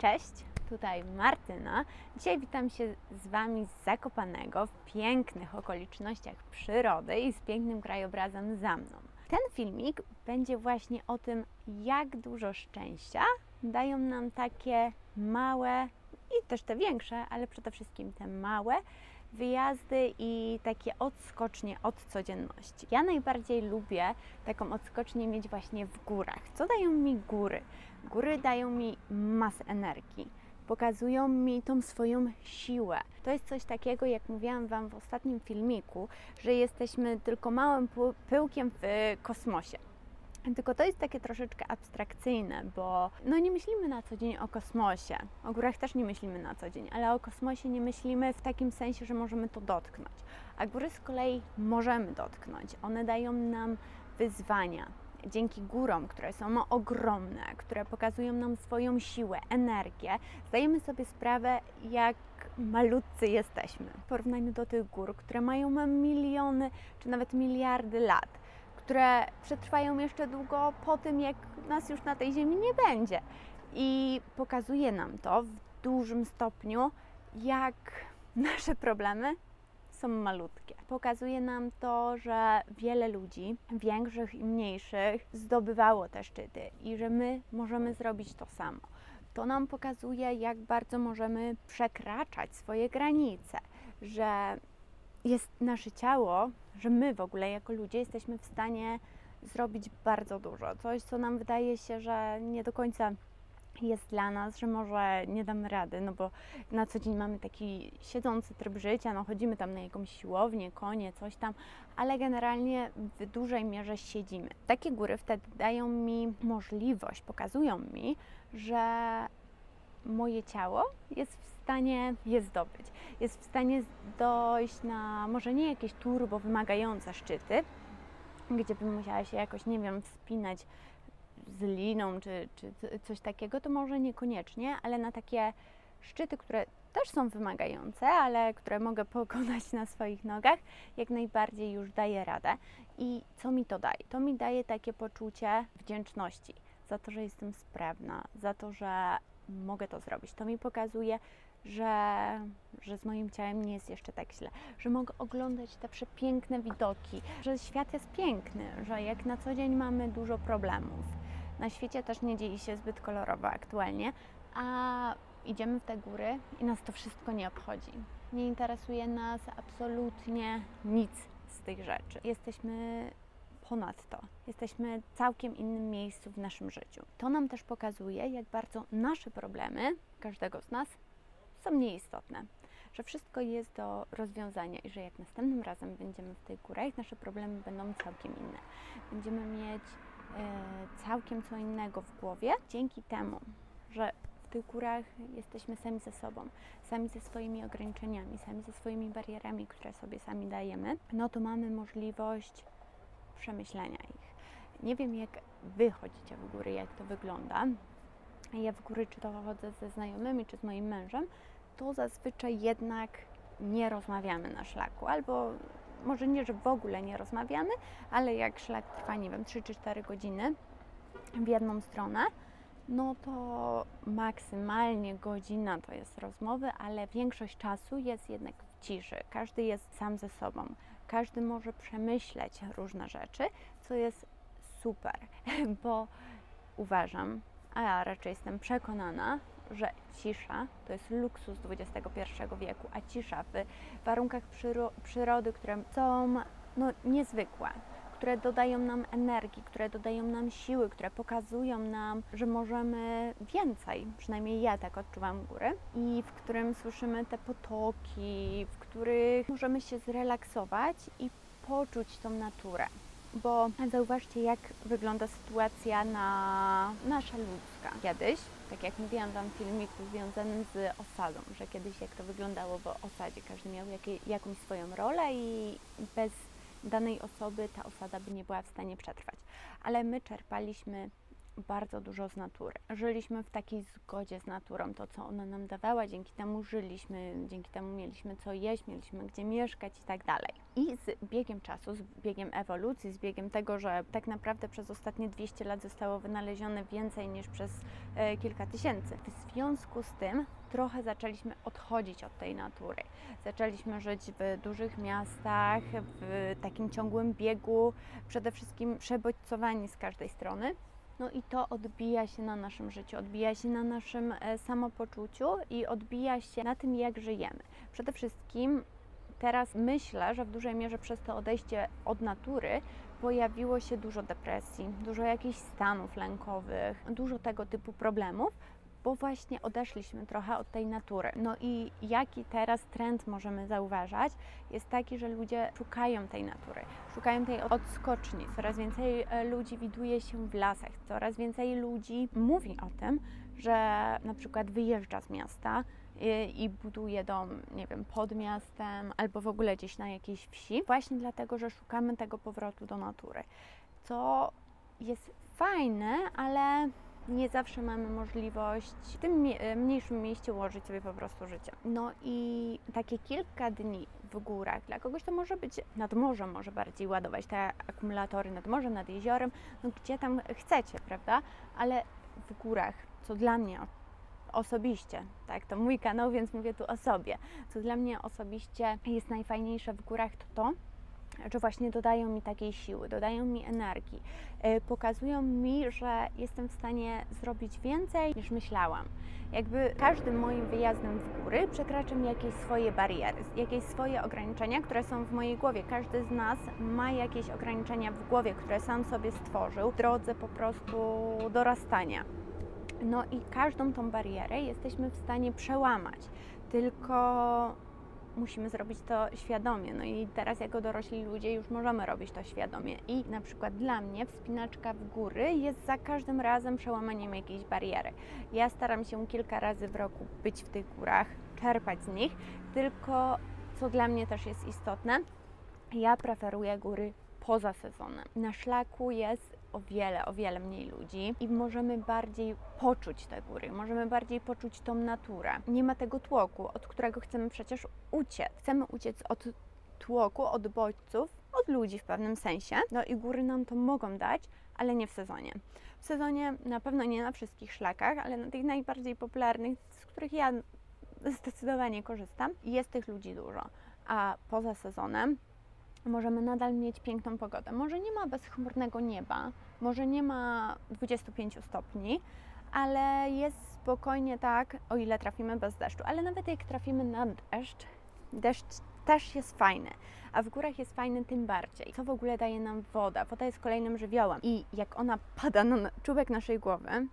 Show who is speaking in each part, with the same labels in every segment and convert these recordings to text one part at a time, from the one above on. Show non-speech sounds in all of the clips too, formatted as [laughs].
Speaker 1: Cześć, tutaj Martyna. Dzisiaj witam się z Wami z Zakopanego w pięknych okolicznościach przyrody i z pięknym krajobrazem za mną. Ten filmik będzie właśnie o tym, jak dużo szczęścia dają nam takie małe i też te większe, ale przede wszystkim te małe wyjazdy i takie odskocznie od codzienności. Ja najbardziej lubię taką odskocznię mieć właśnie w górach. Co dają mi góry? Góry dają mi masę energii. Pokazują mi tą swoją siłę. To jest coś takiego, jak mówiłam Wam w ostatnim filmiku, że jesteśmy tylko małym pyłkiem w kosmosie. Tylko to jest takie troszeczkę abstrakcyjne, bo no nie myślimy na co dzień o kosmosie. O górach też nie myślimy na co dzień, ale o kosmosie nie myślimy w takim sensie, że możemy to dotknąć. A góry z kolei możemy dotknąć. One dają nam wyzwania. Dzięki górom, które są ogromne, które pokazują nam swoją siłę, energię, zdajemy sobie sprawę, jak malutcy jesteśmy w porównaniu do tych gór, które mają miliony czy nawet miliardy lat które przetrwają jeszcze długo po tym, jak nas już na tej ziemi nie będzie. I pokazuje nam to w dużym stopniu, jak nasze problemy są malutkie. Pokazuje nam to, że wiele ludzi, większych i mniejszych, zdobywało te szczyty i że my możemy zrobić to samo. To nam pokazuje, jak bardzo możemy przekraczać swoje granice, że jest nasze ciało, że my w ogóle jako ludzie jesteśmy w stanie zrobić bardzo dużo. Coś, co nam wydaje się, że nie do końca jest dla nas, że może nie damy rady, no bo na co dzień mamy taki siedzący tryb życia, no chodzimy tam na jakąś siłownię, konie, coś tam, ale generalnie w dużej mierze siedzimy. Takie góry wtedy dają mi możliwość, pokazują mi, że moje ciało jest w stanie je zdobyć. Jest w stanie dojść na może nie jakieś turbo wymagające szczyty, gdzie bym musiała się jakoś, nie wiem, wspinać z liną czy, czy coś takiego, to może niekoniecznie, ale na takie szczyty, które też są wymagające, ale które mogę [laughs] pokonać na swoich nogach, jak najbardziej już daję radę. I co mi to daje? To mi daje takie poczucie wdzięczności za to, że jestem sprawna, za to, że mogę to zrobić. To mi pokazuje, że, że z moim ciałem nie jest jeszcze tak źle, że mogę oglądać te przepiękne widoki, że świat jest piękny, że jak na co dzień mamy dużo problemów. Na świecie też nie dzieje się zbyt kolorowo aktualnie, a idziemy w te góry i nas to wszystko nie obchodzi. Nie interesuje nas absolutnie nic z tych rzeczy. Jesteśmy ponadto. Jesteśmy w całkiem innym miejscu w naszym życiu. To nam też pokazuje, jak bardzo nasze problemy, każdego z nas, są nieistotne. Że wszystko jest do rozwiązania i że jak następnym razem będziemy w tych górach, nasze problemy będą całkiem inne. Będziemy mieć e, całkiem co innego w głowie dzięki temu, że w tych górach jesteśmy sami ze sobą, sami ze swoimi ograniczeniami, sami ze swoimi barierami, które sobie sami dajemy, no to mamy możliwość przemyślenia ich. Nie wiem, jak Wy chodzicie w góry, jak to wygląda. Ja w góry, czy to chodzę ze znajomymi, czy z moim mężem, to zazwyczaj jednak nie rozmawiamy na szlaku, albo może nie, że w ogóle nie rozmawiamy, ale jak szlak trwa, nie wiem, 3 czy 4 godziny w jedną stronę, no to maksymalnie godzina to jest rozmowy, ale większość czasu jest jednak w ciszy. Każdy jest sam ze sobą każdy może przemyśleć różne rzeczy, co jest super, [laughs] bo uważam, a ja raczej jestem przekonana, że cisza to jest luksus XXI wieku, a cisza w warunkach przyrody, które są no, niezwykłe, które dodają nam energii, które dodają nam siły, które pokazują nam, że możemy więcej, przynajmniej ja tak odczuwam góry, i w którym słyszymy te potoki, w których możemy się zrelaksować i poczuć tą naturę. Bo zauważcie, jak wygląda sytuacja na nasza ludzka. Kiedyś, tak jak mówiłam Wam w filmiku związanym z osadą, że kiedyś jak to wyglądało w osadzie, każdy miał jakie, jakąś swoją rolę i bez danej osoby ta osada by nie była w stanie przetrwać. Ale my czerpaliśmy bardzo dużo z natury. Żyliśmy w takiej zgodzie z naturą, to co ona nam dawała, dzięki temu żyliśmy, dzięki temu mieliśmy co jeść, mieliśmy gdzie mieszkać i tak dalej. I z biegiem czasu, z biegiem ewolucji, z biegiem tego, że tak naprawdę przez ostatnie 200 lat zostało wynalezione więcej niż przez e, kilka tysięcy. W związku z tym trochę zaczęliśmy odchodzić od tej natury. Zaczęliśmy żyć w dużych miastach, w takim ciągłym biegu, przede wszystkim przebodźcowani z każdej strony. No i to odbija się na naszym życiu, odbija się na naszym e, samopoczuciu i odbija się na tym, jak żyjemy. Przede wszystkim teraz myślę, że w dużej mierze przez to odejście od natury pojawiło się dużo depresji, dużo jakichś stanów lękowych, dużo tego typu problemów, bo właśnie odeszliśmy trochę od tej natury. No i jaki teraz trend możemy zauważać, jest taki, że ludzie szukają tej natury, szukają tej odskoczni. Coraz więcej e, ludzi widuje się w lasach, coraz więcej ludzi mówi o tym, że na przykład wyjeżdża z miasta i, i buduje dom, nie wiem, pod miastem albo w ogóle gdzieś na jakiejś wsi, właśnie dlatego, że szukamy tego powrotu do natury. Co jest fajne, ale nie zawsze mamy możliwość w tym mniejszym mieście ułożyć sobie po prostu życie. No i takie kilka dni w górach, dla kogoś to może być nad morzem, może bardziej ładować te akumulatory nad morzem, nad jeziorem, no gdzie tam chcecie, prawda? Ale w górach, co dla mnie osobiście, tak, to mój kanał, więc mówię tu o sobie. Co dla mnie osobiście jest najfajniejsze w górach, to to, że właśnie dodają mi takiej siły, dodają mi energii, e, pokazują mi, że jestem w stanie zrobić więcej niż myślałam. Jakby każdym moim wyjazdem w góry przekraczam jakieś swoje bariery, jakieś swoje ograniczenia, które są w mojej głowie. Każdy z nas ma jakieś ograniczenia w głowie, które sam sobie stworzył w drodze po prostu dorastania. No i każdą tą barierę jesteśmy w stanie przełamać. Tylko musimy zrobić to świadomie. No i teraz jako dorośli ludzie już możemy robić to świadomie. I na przykład dla mnie wspinaczka w góry jest za każdym razem przełamaniem jakiejś bariery. Ja staram się kilka razy w roku być w tych górach, czerpać z nich, tylko co dla mnie też jest istotne, ja preferuję góry poza sezonem. Na szlaku jest o wiele, o wiele mniej ludzi i możemy bardziej poczuć te góry, możemy bardziej poczuć tą naturę. Nie ma tego tłoku, od którego chcemy przecież uciec. Chcemy uciec od tłoku, od bodźców, od ludzi w pewnym sensie. No i góry nam to mogą dać, ale nie w sezonie. W sezonie na pewno nie na wszystkich szlakach, ale na tych najbardziej popularnych, z których ja zdecydowanie korzystam, jest tych ludzi dużo. A poza sezonem możemy nadal mieć piękną pogodę. Może nie ma bezchmurnego nieba, może nie ma 25 stopni, ale jest spokojnie tak, o ile trafimy bez deszczu. Ale nawet jak trafimy na deszcz, deszcz też jest fajny, a w górach jest fajny tym bardziej. Co w ogóle daje nam woda? Woda jest kolejnym żywiołem i jak ona pada na czubek naszej głowy,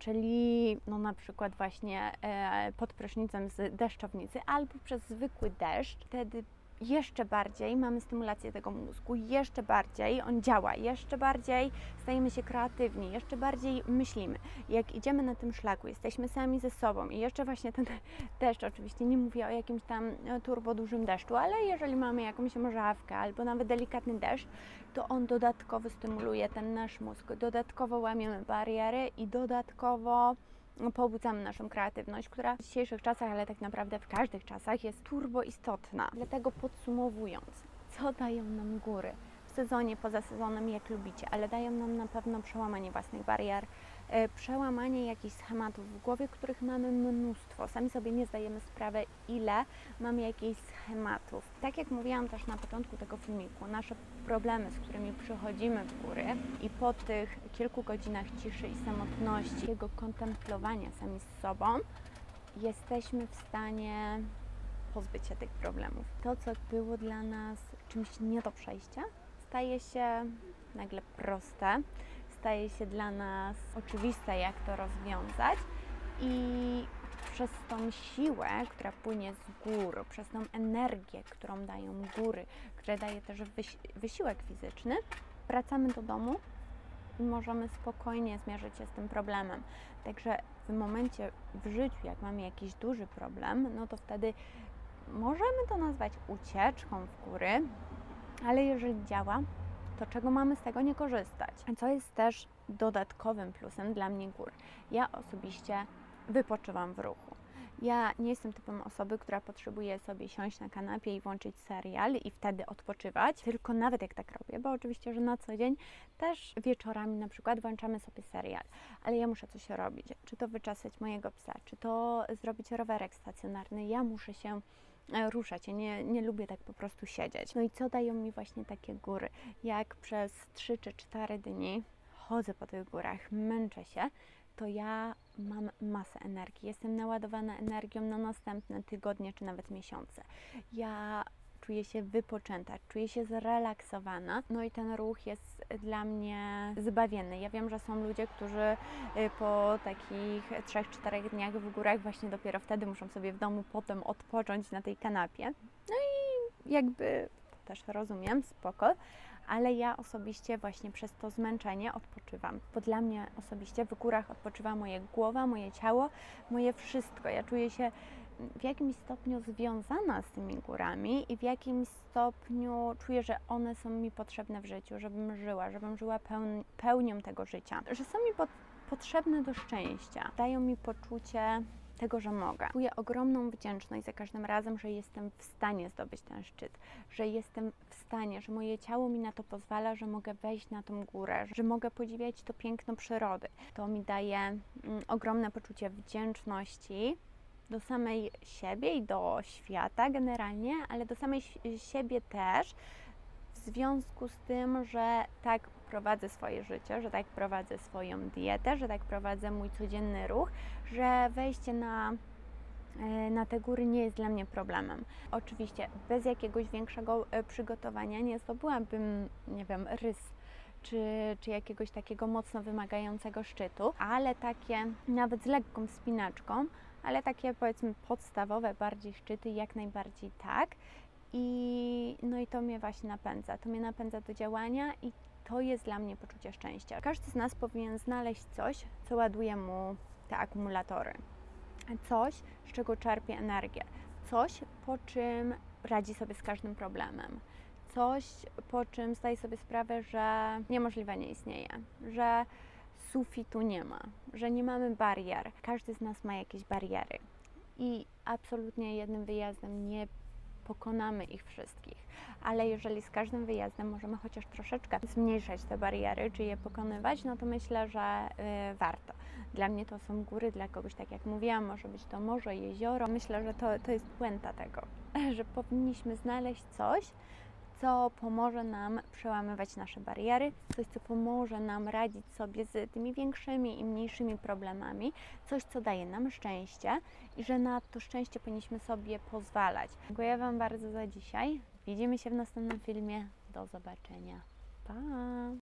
Speaker 1: czyli no na przykład właśnie e, pod prysznicem z deszczownicy albo przez zwykły deszcz, wtedy jeszcze bardziej mamy stymulację tego mózgu, jeszcze bardziej on działa, jeszcze bardziej stajemy się kreatywni, jeszcze bardziej myślimy. Jak idziemy na tym szlaku, jesteśmy sami ze sobą i jeszcze właśnie ten [laughs] deszcz, oczywiście nie mówię o jakimś tam e, turbo dużym deszczu, ale jeżeli mamy jakąś morzawkę albo nawet delikatny deszcz, to on dodatkowo stymuluje ten nasz mózg, dodatkowo łamiemy bariery i dodatkowo pobudzamy naszą kreatywność, która w dzisiejszych czasach, ale tak naprawdę w każdych czasach jest turbo istotna. Dlatego podsumowując, co dają nam góry? W sezonie, poza sezonem, jak lubicie, ale dają nam na pewno przełamanie własnych barier, przełamanie jakichś schematów w głowie, których mamy mnóstwo. Sami sobie nie zdajemy sprawy, ile mamy jakichś schematów. Tak jak mówiłam też na początku tego filmiku, nasze problemy, z którymi przychodzimy w góry i po tych kilku godzinach ciszy i samotności, jego kontemplowania sami z sobą, jesteśmy w stanie pozbyć się tych problemów. To, co było dla nas czymś nie do przejścia, staje się nagle proste staje się dla nas oczywiste, jak to rozwiązać i przez tą siłę, która płynie z gór, przez tą energię, którą dają góry, które daje też wysiłek fizyczny, wracamy do domu i możemy spokojnie zmierzyć się z tym problemem. Także w momencie w życiu, jak mamy jakiś duży problem, no to wtedy możemy to nazwać ucieczką w góry, ale jeżeli działa, to czego mamy z tego nie korzystać. Co jest też dodatkowym plusem dla mnie gór. Ja osobiście wypoczywam w ruchu. Ja nie jestem typem osoby, która potrzebuje sobie siąść na kanapie i włączyć serial i wtedy odpoczywać, tylko nawet jak tak robię, bo oczywiście, że na co dzień też wieczorami na przykład włączamy sobie serial, ale ja muszę coś robić, czy to wyczesać mojego psa, czy to zrobić rowerek stacjonarny, ja muszę się ruszać. Ja nie, nie lubię tak po prostu siedzieć. No i co dają mi właśnie takie góry? Jak przez 3 czy 4 dni chodzę po tych górach, męczę się, to ja mam masę energii. Jestem naładowana energią na następne tygodnie czy nawet miesiące. Ja czuję się wypoczęta, czuję się zrelaksowana. No i ten ruch jest dla mnie zbawienny. Ja wiem, że są ludzie, którzy y, po takich 3-4 dniach w górach właśnie dopiero wtedy muszą sobie w domu potem odpocząć na tej kanapie. No i jakby też rozumiem, spoko, ale ja osobiście właśnie przez to zmęczenie odpoczywam. Bo dla mnie osobiście w górach odpoczywa moje głowa, moje ciało, moje wszystko. Ja czuję się w jakimś stopniu związana z tymi górami i w jakimś stopniu czuję, że one są mi potrzebne w życiu, żebym żyła, żebym żyła pełni, pełnią tego życia, że są mi po, potrzebne do szczęścia, dają mi poczucie tego, że mogę. Czuję ogromną wdzięczność za każdym razem, że jestem w stanie zdobyć ten szczyt, że jestem w stanie, że moje ciało mi na to pozwala, że mogę wejść na tą górę, że mogę podziwiać to piękno przyrody. To mi daje mm, ogromne poczucie wdzięczności do samej siebie i do świata generalnie, ale do samej siebie też, w związku z tym, że tak prowadzę swoje życie, że tak prowadzę swoją dietę, że tak prowadzę mój codzienny ruch, że wejście na e, na te góry nie jest dla mnie problemem. Oczywiście bez jakiegoś większego e, przygotowania nie zdobyłabym, nie wiem, rys czy, czy jakiegoś takiego mocno wymagającego szczytu, ale takie nawet z lekką wspinaczką, ale takie powiedzmy podstawowe bardziej szczyty jak najbardziej tak. I, no i to mnie właśnie napędza. To mnie napędza do działania i to jest dla mnie poczucie szczęścia. Każdy z nas powinien znaleźć coś, co ładuje mu te akumulatory. Coś, z czego czerpie energię. Coś, po czym radzi sobie z każdym problemem. Coś, po czym zdaje sobie sprawę, że niemożliwe nie istnieje, że sufitu nie ma, że nie mamy barier. Każdy z nas ma jakieś bariery. I absolutnie jednym wyjazdem nie pokonamy ich wszystkich, ale jeżeli z każdym wyjazdem możemy chociaż troszeczkę zmniejszać te bariery, czy je pokonywać, no to myślę, że y, warto. Dla mnie to są góry, dla kogoś, tak jak mówiłam, może być to morze, jezioro. Myślę, że to, to jest puenta tego, [laughs] że powinniśmy znaleźć coś, co pomoże nam przełamywać nasze bariery, coś, co pomoże nam radzić sobie z tymi większymi i mniejszymi problemami, coś, co daje nam szczęście i że na to szczęście powinniśmy sobie pozwalać. Dziękuję Wam bardzo za dzisiaj. Widzimy się w następnym filmie. Do zobaczenia. Pa!